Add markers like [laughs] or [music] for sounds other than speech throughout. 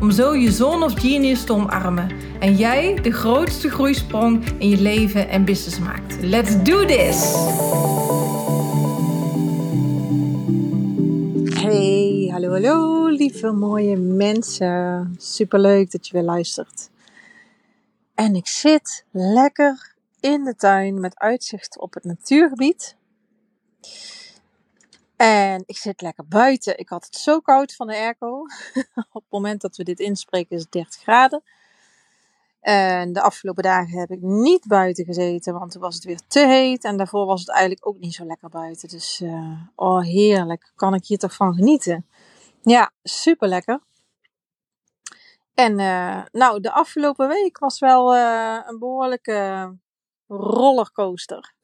om zo je zone of genius te omarmen en jij de grootste groeisprong in je leven en business maakt. Let's do this! Hey, hallo, hallo, lieve mooie mensen. Superleuk dat je weer luistert. En ik zit lekker in de tuin met uitzicht op het natuurgebied. En ik zit lekker buiten. Ik had het zo koud van de airco. [laughs] Op het moment dat we dit inspreken is het 30 graden. En de afgelopen dagen heb ik niet buiten gezeten, want toen was het weer te heet. En daarvoor was het eigenlijk ook niet zo lekker buiten. Dus, uh, oh heerlijk. Kan ik hier toch van genieten? Ja, super lekker. En uh, nou, de afgelopen week was wel uh, een behoorlijke rollercoaster.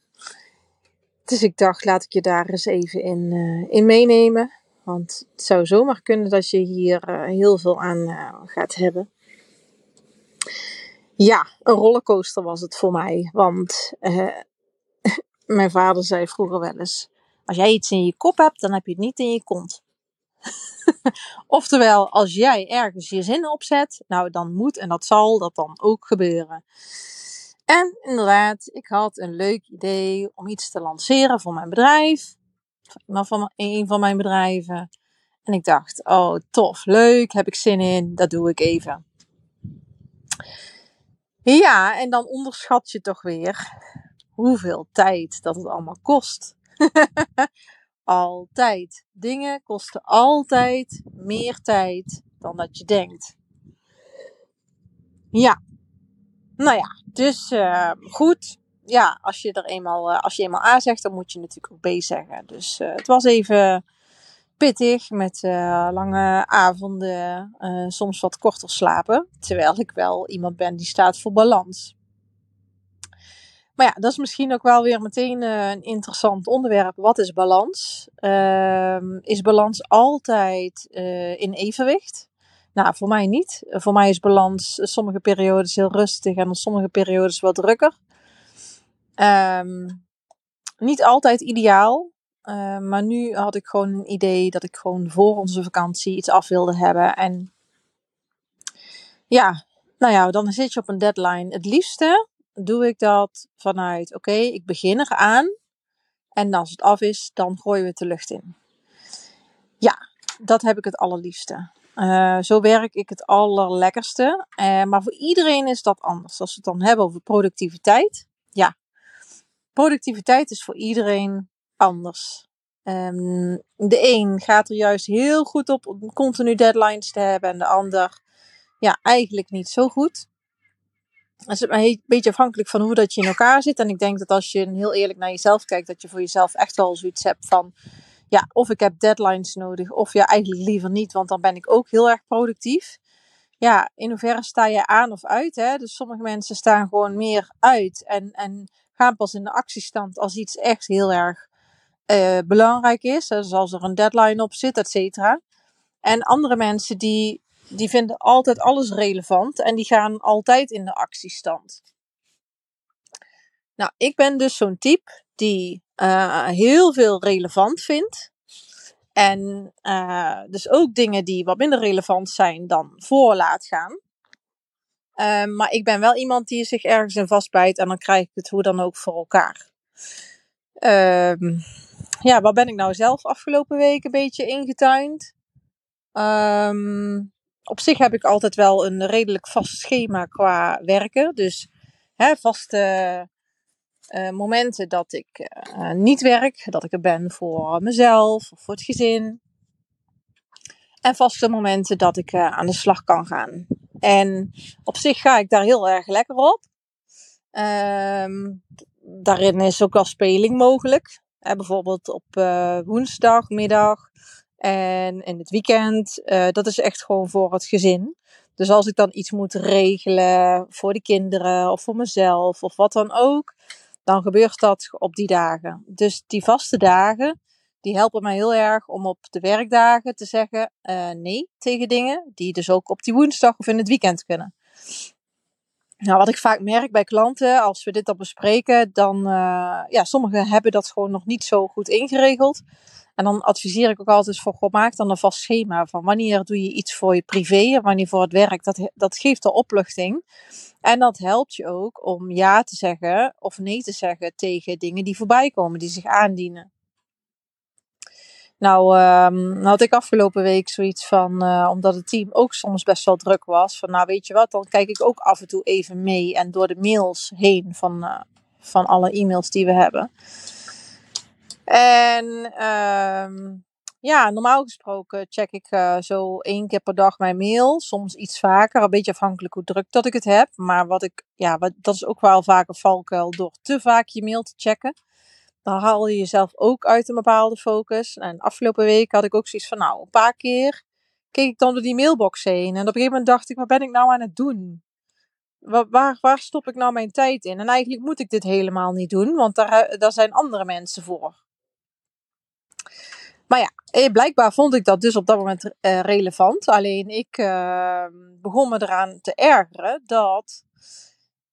Dus ik dacht, laat ik je daar eens even in, uh, in meenemen. Want het zou zomaar kunnen dat je hier uh, heel veel aan uh, gaat hebben. Ja, een rollercoaster was het voor mij. Want [laughs] mijn vader zei vroeger wel eens: Als jij iets in je kop hebt, dan heb je het niet in je kont. [laughs] Oftewel, als jij ergens je zinnen opzet, nou dan moet en dat zal dat dan ook gebeuren. En inderdaad, ik had een leuk idee om iets te lanceren voor mijn bedrijf. Van een van mijn bedrijven. En ik dacht, oh tof, leuk, heb ik zin in, dat doe ik even. Ja, en dan onderschat je toch weer hoeveel tijd dat het allemaal kost. [laughs] altijd. Dingen kosten altijd meer tijd dan dat je denkt. Ja, nou ja, dus uh, goed. Ja, als je er eenmaal, uh, als je eenmaal A zegt, dan moet je natuurlijk ook B zeggen. Dus uh, het was even pittig met lange avonden, soms wat korter slapen. Terwijl ik wel iemand ben die staat voor balans. Maar ja, dat is misschien ook wel weer meteen een interessant onderwerp. Wat is balans? Ehm, is balans altijd in evenwicht? Nou, voor mij niet. Voor mij is balans sommige periodes heel rustig en sommige periodes wat drukker. Um, niet altijd ideaal. Uh, maar nu had ik gewoon een idee dat ik gewoon voor onze vakantie iets af wilde hebben. En ja, nou ja, dan zit je op een deadline. Het liefste doe ik dat vanuit, oké, ik begin eraan. En als het af is, dan gooien we het de lucht in. Ja, dat heb ik het allerliefste. Uh, zo werk ik het allerlekkerste. Uh, maar voor iedereen is dat anders. Als we het dan hebben over productiviteit. Ja, productiviteit is voor iedereen anders. Um, de een gaat er juist heel goed op om continu deadlines te hebben. En de ander, ja, eigenlijk niet zo goed. Dat is een beetje afhankelijk van hoe dat je in elkaar zit. En ik denk dat als je heel eerlijk naar jezelf kijkt, dat je voor jezelf echt wel zoiets hebt van ja, of ik heb deadlines nodig, of ja, eigenlijk liever niet, want dan ben ik ook heel erg productief. Ja, in hoeverre sta je aan of uit? Hè? Dus sommige mensen staan gewoon meer uit en, en gaan pas in de actiestand als iets echt heel erg uh, belangrijk is. Dus als er een deadline op zit, et cetera. En andere mensen die, die vinden altijd alles relevant en die gaan altijd in de actiestand. Nou, ik ben dus zo'n type die uh, heel veel relevant vindt. En uh, dus ook dingen die wat minder relevant zijn dan voor laat gaan. Uh, maar ik ben wel iemand die zich ergens in vastbijt en dan krijg ik het hoe dan ook voor elkaar. Ehm, ja, waar ben ik nou zelf afgelopen week een beetje ingetuind? Um, op zich heb ik altijd wel een redelijk vast schema qua werken. Dus hè, vaste uh, momenten dat ik uh, niet werk, dat ik er ben voor mezelf of voor het gezin. En vaste momenten dat ik uh, aan de slag kan gaan. En op zich ga ik daar heel erg lekker op. Um, daarin is ook wel speling mogelijk. bijvoorbeeld op woensdagmiddag en in het weekend. dat is echt gewoon voor het gezin. Dus als ik dan iets moet regelen voor de kinderen of voor mezelf of wat dan ook, dan gebeurt dat op die dagen. Dus die vaste dagen, die helpen mij heel erg om op de werkdagen te zeggen uh, nee tegen dingen, die dus ook op die woensdag of in het weekend kunnen. Nou, wat ik vaak merk bij klanten, als we dit dan bespreken, dan, uh, ja, sommigen hebben dat gewoon nog niet zo goed ingeregeld. En dan adviseer ik ook altijd voor, God, maak dan een vast schema van wanneer doe je iets voor je privé en wanneer voor het werk. Dat, dat geeft al opluchting. En dat helpt je ook om ja te zeggen of nee te zeggen tegen dingen die voorbij komen, die zich aandienen. Nou, um, had ik afgelopen week zoiets van, uh, omdat het team ook soms best wel druk was, van nou weet je wat, dan kijk ik ook af en toe even mee en door de mails heen van, uh, van alle e-mails die we hebben. En um, ja, normaal gesproken check ik uh, zo één keer per dag mijn mail. Soms iets vaker, een beetje afhankelijk hoe druk dat ik het heb. Maar wat ik, ja, wat, dat is ook wel vaak een valkuil door te vaak je mail te checken. Dan haal je jezelf ook uit een bepaalde focus. En afgelopen week had ik ook zoiets van, nou, een paar keer keek ik dan door die mailbox heen. En op een gegeven moment dacht ik, wat ben ik nou aan het doen? Waar, waar, waar stop ik nou mijn tijd in? En eigenlijk moet ik dit helemaal niet doen, want daar, daar zijn andere mensen voor. Maar ja, eh, blijkbaar vond ik dat dus op dat moment uh, relevant. Alleen ik uh, begon me eraan te ergeren dat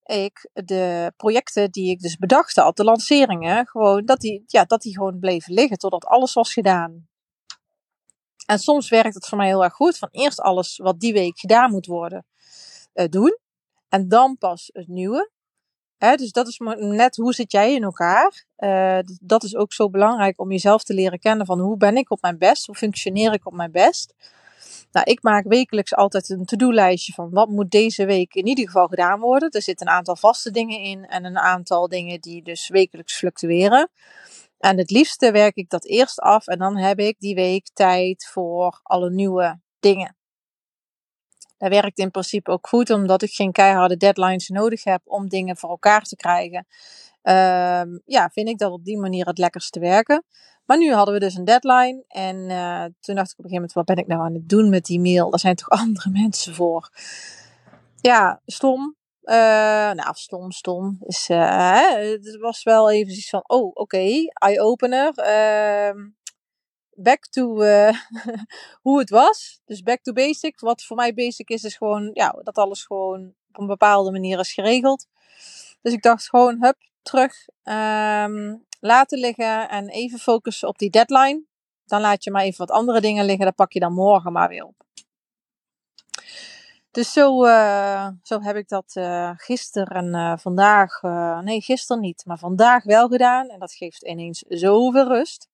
ik de projecten die ik dus bedacht had, de lanceringen, gewoon, dat die, ja, dat die gewoon bleven liggen totdat alles was gedaan. En soms werkt het voor mij heel erg goed. Van eerst alles wat die week gedaan moet worden, uh, doen. En dan pas het nieuwe. Dus dat is net hoe zit jij in elkaar. Uh, dat is ook zo belangrijk om jezelf te leren kennen van hoe ben ik op mijn best, hoe functioneer ik op mijn best. Nou, ik maak wekelijks altijd een to-do-lijstje van wat moet deze week in ieder geval gedaan worden. Er zitten een aantal vaste dingen in en een aantal dingen die dus wekelijks fluctueren. En het liefste werk ik dat eerst af en dan heb ik die week tijd voor alle nieuwe dingen. Dat werkt in principe ook goed, omdat ik geen keiharde deadlines nodig heb om dingen voor elkaar te krijgen. Uh, ja, vind ik dat op die manier het lekkerste werken. Maar nu hadden we dus een deadline. En uh, toen dacht ik op een gegeven moment, wat ben ik nou aan het doen met die mail? Daar zijn toch [laughs] andere mensen voor? Ja, stom. Uh, nou, stom, stom. Uh, het was wel even iets van, oh, oké, eye-opener. Ehm, back to uh, [laughs] hoe het was. Dus back to basic. Wat voor mij basic is, is gewoon ja, dat alles gewoon op een bepaalde manier is geregeld. Dus ik dacht gewoon, hup, terug. Um, laten liggen en even focussen op die deadline. Dan laat je maar even wat andere dingen liggen. Dat pak je dan morgen maar weer op. Dus zo, uh, zo heb ik dat uh, gisteren en vandaag, nee gisteren niet, maar vandaag wel gedaan. En dat geeft ineens zoveel rust.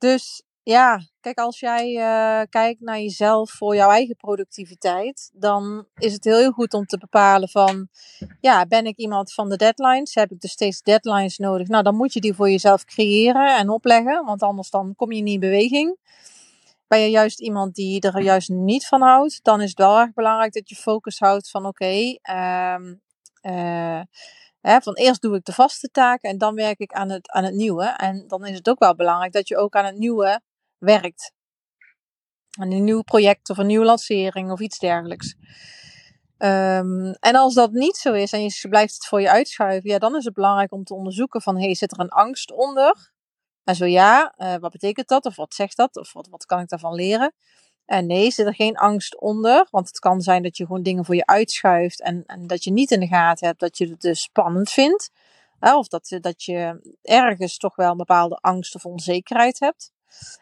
Dus ja, kijk, als jij uh, kijkt naar jezelf voor jouw eigen productiviteit, dan is het heel, heel goed om te bepalen van, ja, ben ik iemand van de deadlines? Heb ik dus steeds deadlines nodig? Nou, dan moet je die voor jezelf creëren en opleggen, want anders dan kom je niet in beweging. Ben je juist iemand die er juist niet van houdt, dan is het wel erg belangrijk dat je focus houdt van, oké, okay, um, uh, van eerst doe ik de vaste taken en dan werk ik aan het, aan het nieuwe. En dan is het ook wel belangrijk dat je ook aan het nieuwe werkt. Aan een nieuw project of een nieuwe lancering of iets dergelijks. Um, en als dat niet zo is en je blijft het voor je uitschuiven, ja, dan is het belangrijk om te onderzoeken van, hey, zit er een angst onder? En zo ja, uh, wat betekent dat? Of wat zegt dat? Of wat, wat kan ik daarvan leren? En nee, zit er geen angst onder. Want het kan zijn dat je gewoon dingen voor je uitschuift. En, en dat je niet in de gaten hebt dat je het dus spannend vindt. of dat, dat je ergens toch wel een bepaalde angst of onzekerheid hebt.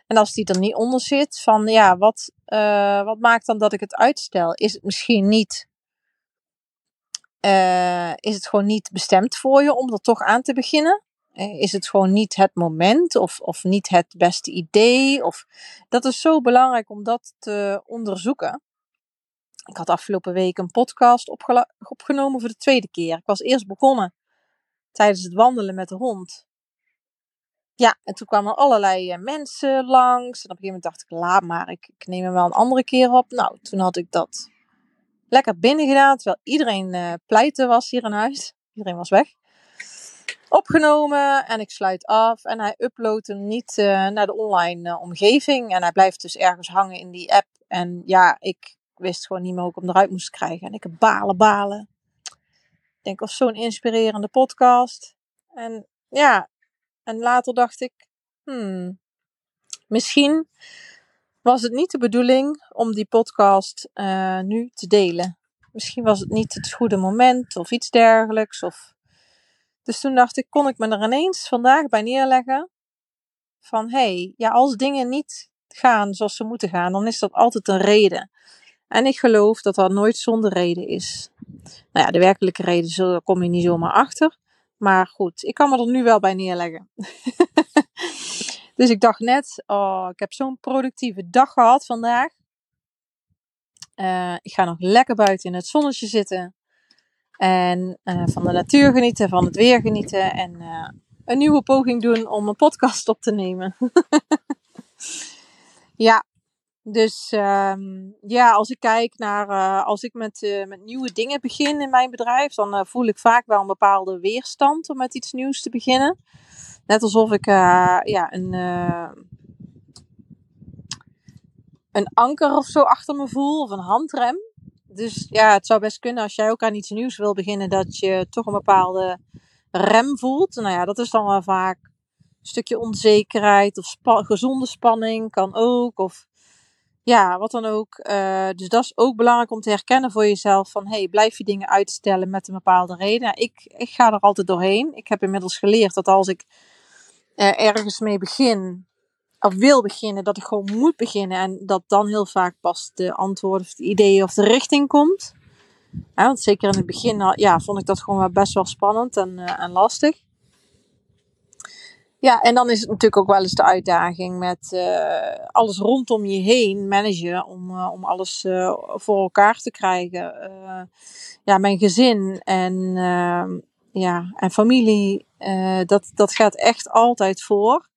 En als die er niet onder zit, van ja, wat, uh, wat maakt dan dat ik het uitstel? Is het misschien niet. Uh, is het gewoon niet bestemd voor je om er toch aan te beginnen? Eh, is het gewoon niet het moment of, of niet het beste idee? Of, dat is zo belangrijk om dat te onderzoeken. Ik had afgelopen week een podcast opgenomen voor de tweede keer. Ik was eerst begonnen tijdens het wandelen met de hond. Ja, en toen kwamen allerlei eh, mensen langs. En op een gegeven moment dacht ik, laat maar, ik, ik neem hem wel een andere keer op. Nou, toen had ik dat lekker binnen gedaan, terwijl iedereen uh, pleiten was hier in huis. Iedereen was weg opgenomen en ik sluit af. En hij uploadt hem niet uh, naar de online uh, omgeving. En hij blijft dus ergens hangen in die app. En ja, ik wist gewoon niet meer hoe ik hem eruit moest krijgen. En ik heb balen, balen. Ik denk, of zo'n inspirerende podcast. En ja, en later dacht ik, hmm, misschien was het niet de bedoeling om die podcast uh, nu te delen. Misschien was het niet het goede moment of iets dergelijks. Of... Dus toen dacht ik, kon ik me er ineens vandaag bij neerleggen. Van hé, hey, ja, als dingen niet gaan zoals ze moeten gaan, dan is dat altijd een reden. En ik geloof dat dat nooit zonder reden is. Nou ja, de werkelijke reden daar kom je niet zomaar achter. Maar goed, ik kan me er nu wel bij neerleggen. [laughs] dus ik dacht net, oh, ik heb zo'n productieve dag gehad vandaag. Uh, ik ga nog lekker buiten in het zonnetje zitten. En uh, van de natuur genieten, van het weer genieten. En uh, een nieuwe poging doen om een podcast op te nemen. [laughs] ja, dus um, ja, als ik kijk naar, uh, als ik met, met nieuwe dingen begin in mijn bedrijf, dan voel ik vaak wel een bepaalde weerstand om met iets nieuws te beginnen. Net alsof ik ja, een, een anker of zo achter me voel, of een handrem. Dus ja, het zou best kunnen als jij ook aan iets nieuws wil beginnen, dat je toch een bepaalde rem voelt. Nou ja, dat is dan wel vaak een stukje onzekerheid of gezonde spanning kan ook. Of ja, wat dan ook. Uh, dus dat is ook belangrijk om te herkennen voor jezelf. Van hey, blijf je dingen uitstellen met een bepaalde reden. Ik, ik ga er altijd doorheen. Ik heb inmiddels geleerd dat als ik uh, ergens mee begin, of wil beginnen, dat ik gewoon moet beginnen. En dat dan heel vaak pas de antwoorden of de ideeën of de richting komt. Want zeker in het begin ja, vond ik dat gewoon best wel spannend en, uh, en lastig. Ja, en dan is het natuurlijk ook wel eens de uitdaging met uh, alles rondom je heen managen om, uh, om alles voor elkaar te krijgen. ja, mijn gezin en, ja, en familie, dat, dat gaat echt altijd voor.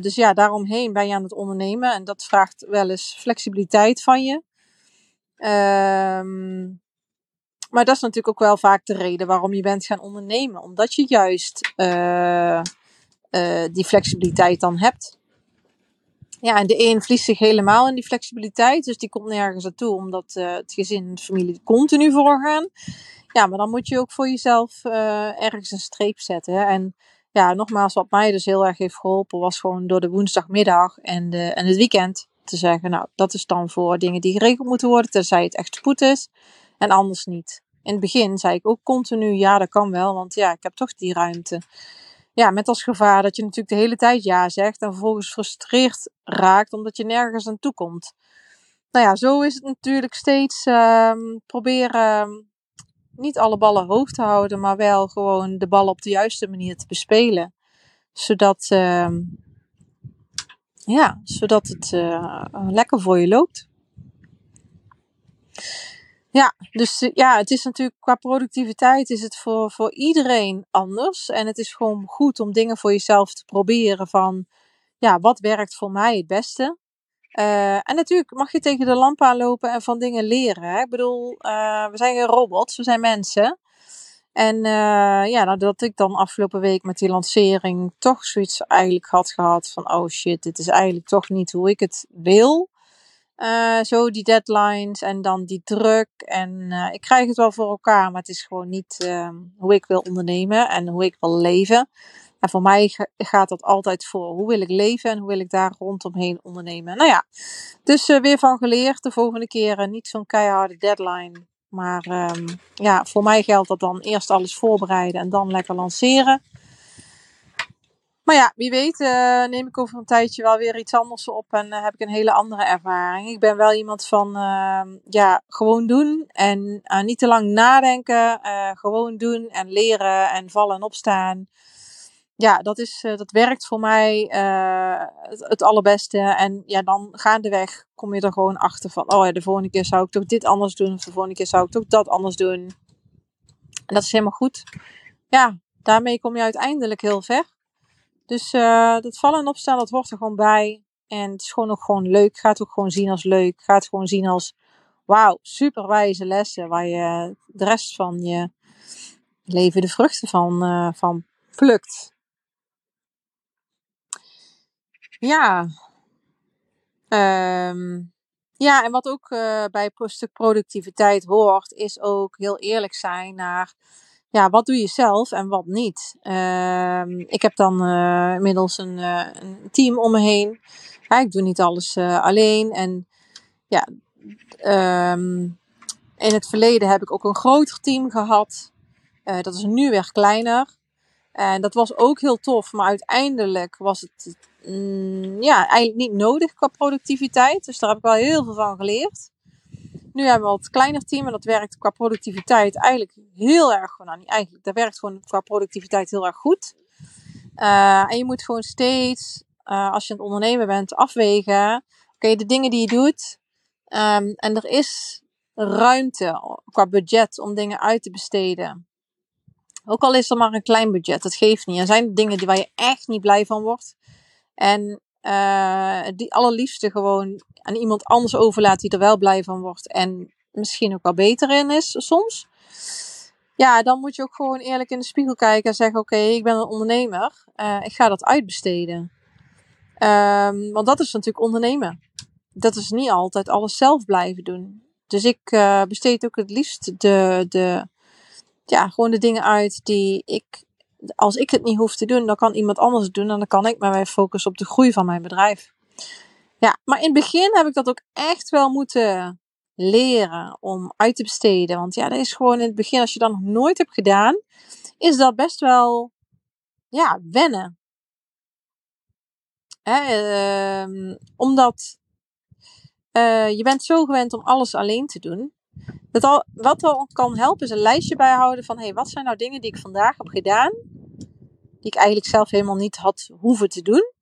Dus ja, daaromheen ben je aan het ondernemen en dat vraagt wel eens flexibiliteit van je. Ehm, maar dat is natuurlijk ook wel vaak de reden waarom je bent gaan ondernemen. Omdat je juist uh, die flexibiliteit dan hebt. Ja, en de een vliegt zich helemaal in die flexibiliteit. Dus die komt nergens naartoe, omdat het gezin en de familie continu voorgaan. Ja, maar dan moet je ook voor jezelf ergens een streep zetten. Hè? En ja, nogmaals, wat mij dus heel erg heeft geholpen, was gewoon door de woensdagmiddag en, en het weekend te zeggen, nou, dat is dan voor dingen die geregeld moeten worden, tenzij het echt spoed is. En anders niet. In het begin zei ik ook continu, ja, dat kan wel, want ja, ik heb toch die ruimte. Ja, met als gevaar dat je natuurlijk de hele tijd ja zegt en vervolgens frustreerd raakt omdat je nergens aan toe komt. Nou ja, zo is het natuurlijk steeds um, proberen ehm, niet alle ballen hoog te houden, maar wel gewoon de ballen op de juiste manier te bespelen. Zodat, uh, ja, zodat het uh, lekker voor je loopt. Ja, dus eh, ja, het is natuurlijk qua productiviteit is het voor, voor iedereen anders. En het is gewoon goed om dingen voor jezelf te proberen van, ja, wat werkt voor mij het beste? Uh, en natuurlijk mag je tegen de lamp aanlopen en van dingen leren. Ik bedoel, uh, we zijn geen robots, we zijn mensen. En uh, ja, nou, dat ik dan afgelopen week met die lancering toch zoiets eigenlijk had gehad van, oh shit, dit is eigenlijk toch niet hoe ik het wil. Zo die deadlines en dan die druk. En ik krijg het wel voor elkaar, maar het is gewoon niet uh, hoe ik wil ondernemen en hoe ik wil leven. En voor mij gaat dat altijd voor hoe wil ik leven en hoe wil ik daar rondomheen ondernemen. Nou ja, dus uh, weer van geleerd. De volgende keer niet zo'n keiharde deadline. Maar um, ja, voor mij geldt dat dan eerst alles voorbereiden en dan lekker lanceren. Maar ja, wie weet uh, neem ik over een tijdje wel weer iets anders op en heb ik een hele andere ervaring. Ik ben wel iemand van, uh, ja, gewoon doen en eh, niet te lang nadenken. gewoon doen en leren en vallen en opstaan. Ja, dat, is, dat werkt voor mij het, het, allerbeste. En ja, dan gaandeweg kom je er gewoon achter van, oh ja, de volgende keer zou ik toch dit anders doen. Of de volgende keer zou ik toch dat anders doen. En dat is helemaal goed. Ja, daarmee kom je uiteindelijk heel ver. Dus uh, dat vallen en opstaan, dat hoort er gewoon bij. En het is gewoon ook gewoon leuk. Ga het ook gewoon zien als leuk. Ga het gewoon zien als, wauw, super wijze lessen. Waar je de rest van je leven de vruchten van, van plukt. Ja. Um, Ja, en wat ook uh, bij een stuk productiviteit hoort, is ook heel eerlijk zijn naar ja, wat doe je zelf en wat niet. Uh, ik heb dan uh, inmiddels een, uh, een, team om me heen. Ja, ik doe niet alles alleen. En ja, um, in het verleden heb ik ook een groter team gehad. dat is nu weer kleiner. En dat was ook heel tof, maar uiteindelijk was het mm, ja, eigenlijk niet nodig qua productiviteit. Dus daar heb ik wel heel veel van geleerd. Nu hebben we wat kleiner team en dat werkt qua productiviteit eigenlijk heel erg. Nou, niet eigenlijk, dat werkt gewoon qua productiviteit heel erg goed. Uh, en je moet gewoon steeds, uh, als je aan het ondernemen bent, afwegen. Oké, de dingen die je doet. Um, en er is ruimte qua budget om dingen uit te besteden. Ook al is er maar een klein budget, dat geeft niet. Er zijn dingen die, waar je echt niet blij van wordt. En uh, die allerliefste gewoon aan iemand anders overlaat die er wel blij van wordt. En misschien ook wel beter in is soms. Ja, dan moet je ook gewoon eerlijk in de spiegel kijken en zeggen: Oké, ik ben een ondernemer. Uh, ik ga dat uitbesteden. Um, want dat is natuurlijk ondernemen. Dat is niet altijd alles zelf blijven doen. Dus ik uh, besteed ook het liefst de, de, ja, gewoon de dingen uit die ik, als ik het niet hoef te doen, dan kan iemand anders het doen. En dan kan ik mij focussen op de groei van mijn bedrijf. Ja, maar in het begin heb ik dat ook echt wel moeten leren om uit te besteden. Want ja, dat is gewoon in het begin, als je dat nog nooit hebt gedaan, is dat best wel, ja, wennen. Hè, uh, omdat uh, je bent zo gewend om alles alleen te doen. Dat al, wat al kan helpen is een lijstje bijhouden van hey, wat zijn nou dingen die ik vandaag heb gedaan, die ik eigenlijk zelf helemaal niet had hoeven te doen.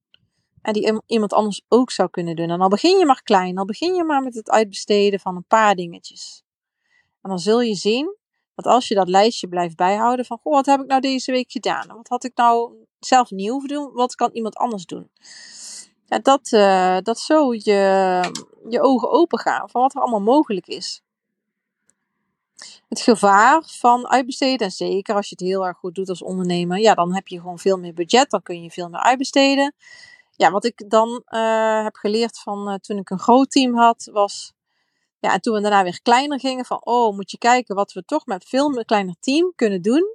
En die iemand anders ook zou kunnen doen. En dan begin je maar klein. Dan begin je maar met het uitbesteden van een paar dingetjes. En dan zul je zien dat als je dat lijstje blijft bijhouden van, goh, wat heb ik nou deze week gedaan? Wat had ik nou zelf niet hoeven doen? Wat kan iemand anders doen? Ja, dat, uh, dat zo je, je ogen open gaan van wat er allemaal mogelijk is. Het gevaar van uitbesteden, en zeker als je het heel erg goed doet als ondernemer, ja, dan heb je gewoon veel meer budget, dan kun je veel meer uitbesteden. Ja, wat ik dan uh, heb geleerd van uh, toen ik een groot team had, was, ja, en toen we daarna weer kleiner gingen, van, oh, moet je kijken wat we toch met veel kleiner team kunnen doen.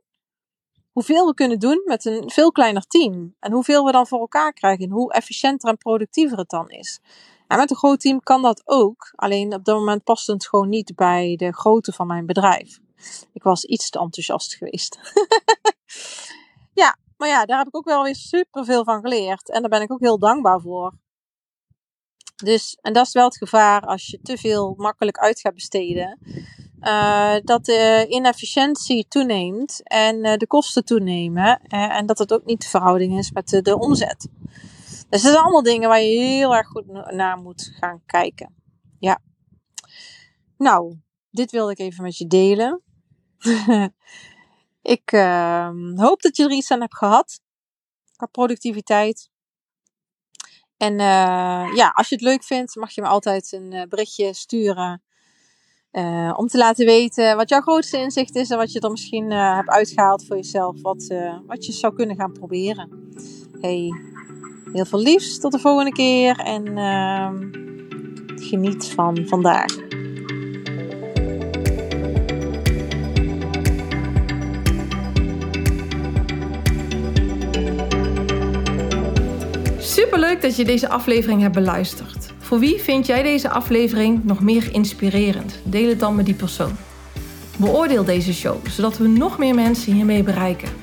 Hoeveel we kunnen doen met een veel kleiner team. En hoeveel we dan voor elkaar krijgen. En hoe efficiënter en productiever het dan is. En met een groot team kan dat ook. Alleen op dat moment past het gewoon niet bij de grootte van mijn bedrijf. Ik was iets te enthousiast geweest. [laughs] ja, maar ja, daar heb ik ook wel weer super veel van geleerd. En daar ben ik ook heel dankbaar voor. Dus, en dat is wel het gevaar als je te veel makkelijk uit gaat besteden. Uh, dat de inefficiëntie toeneemt en uh, de kosten toenemen. En dat het ook niet de verhouding is met de omzet. Dus dat zijn allemaal dingen waar je heel erg goed naar moet gaan kijken. Ja. Nou, dit wilde ik even met je delen. [laughs] ik uh, hoop dat je er iets aan hebt gehad. Qua productiviteit. En uh, ja, als je het leuk vindt, mag je me altijd een uh, berichtje sturen. Uh, om te laten weten wat jouw grootste inzicht is en wat je er misschien hebt uitgehaald voor jezelf. Wat, wat je zou kunnen gaan proberen. Hey, Heel veel liefs. Tot de volgende keer. En uh, geniet van vandaag. Superleuk dat je deze aflevering hebt beluisterd. Voor wie vind jij deze aflevering nog meer inspirerend? Deel het dan met die persoon. Beoordeel deze show, zodat we nog meer mensen hiermee bereiken.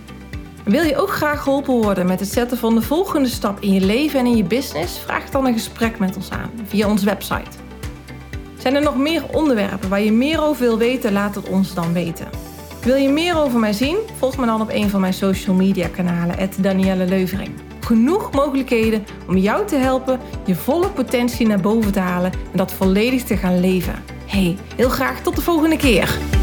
Wil je ook graag geholpen worden met het zetten van de volgende stap in je leven en in je business? Vraag dan een gesprek met ons aan via onze website. Zijn er nog meer onderwerpen waar je meer over wil weten? Laat het ons dan weten. Wil je meer over mij zien? Volg me dan op een van mijn social media kanalen, Danielle Leuvering. Genoeg mogelijkheden om jou te helpen je volle potentie naar boven te halen en dat volledig te gaan leven. Hey, heel graag tot de volgende keer.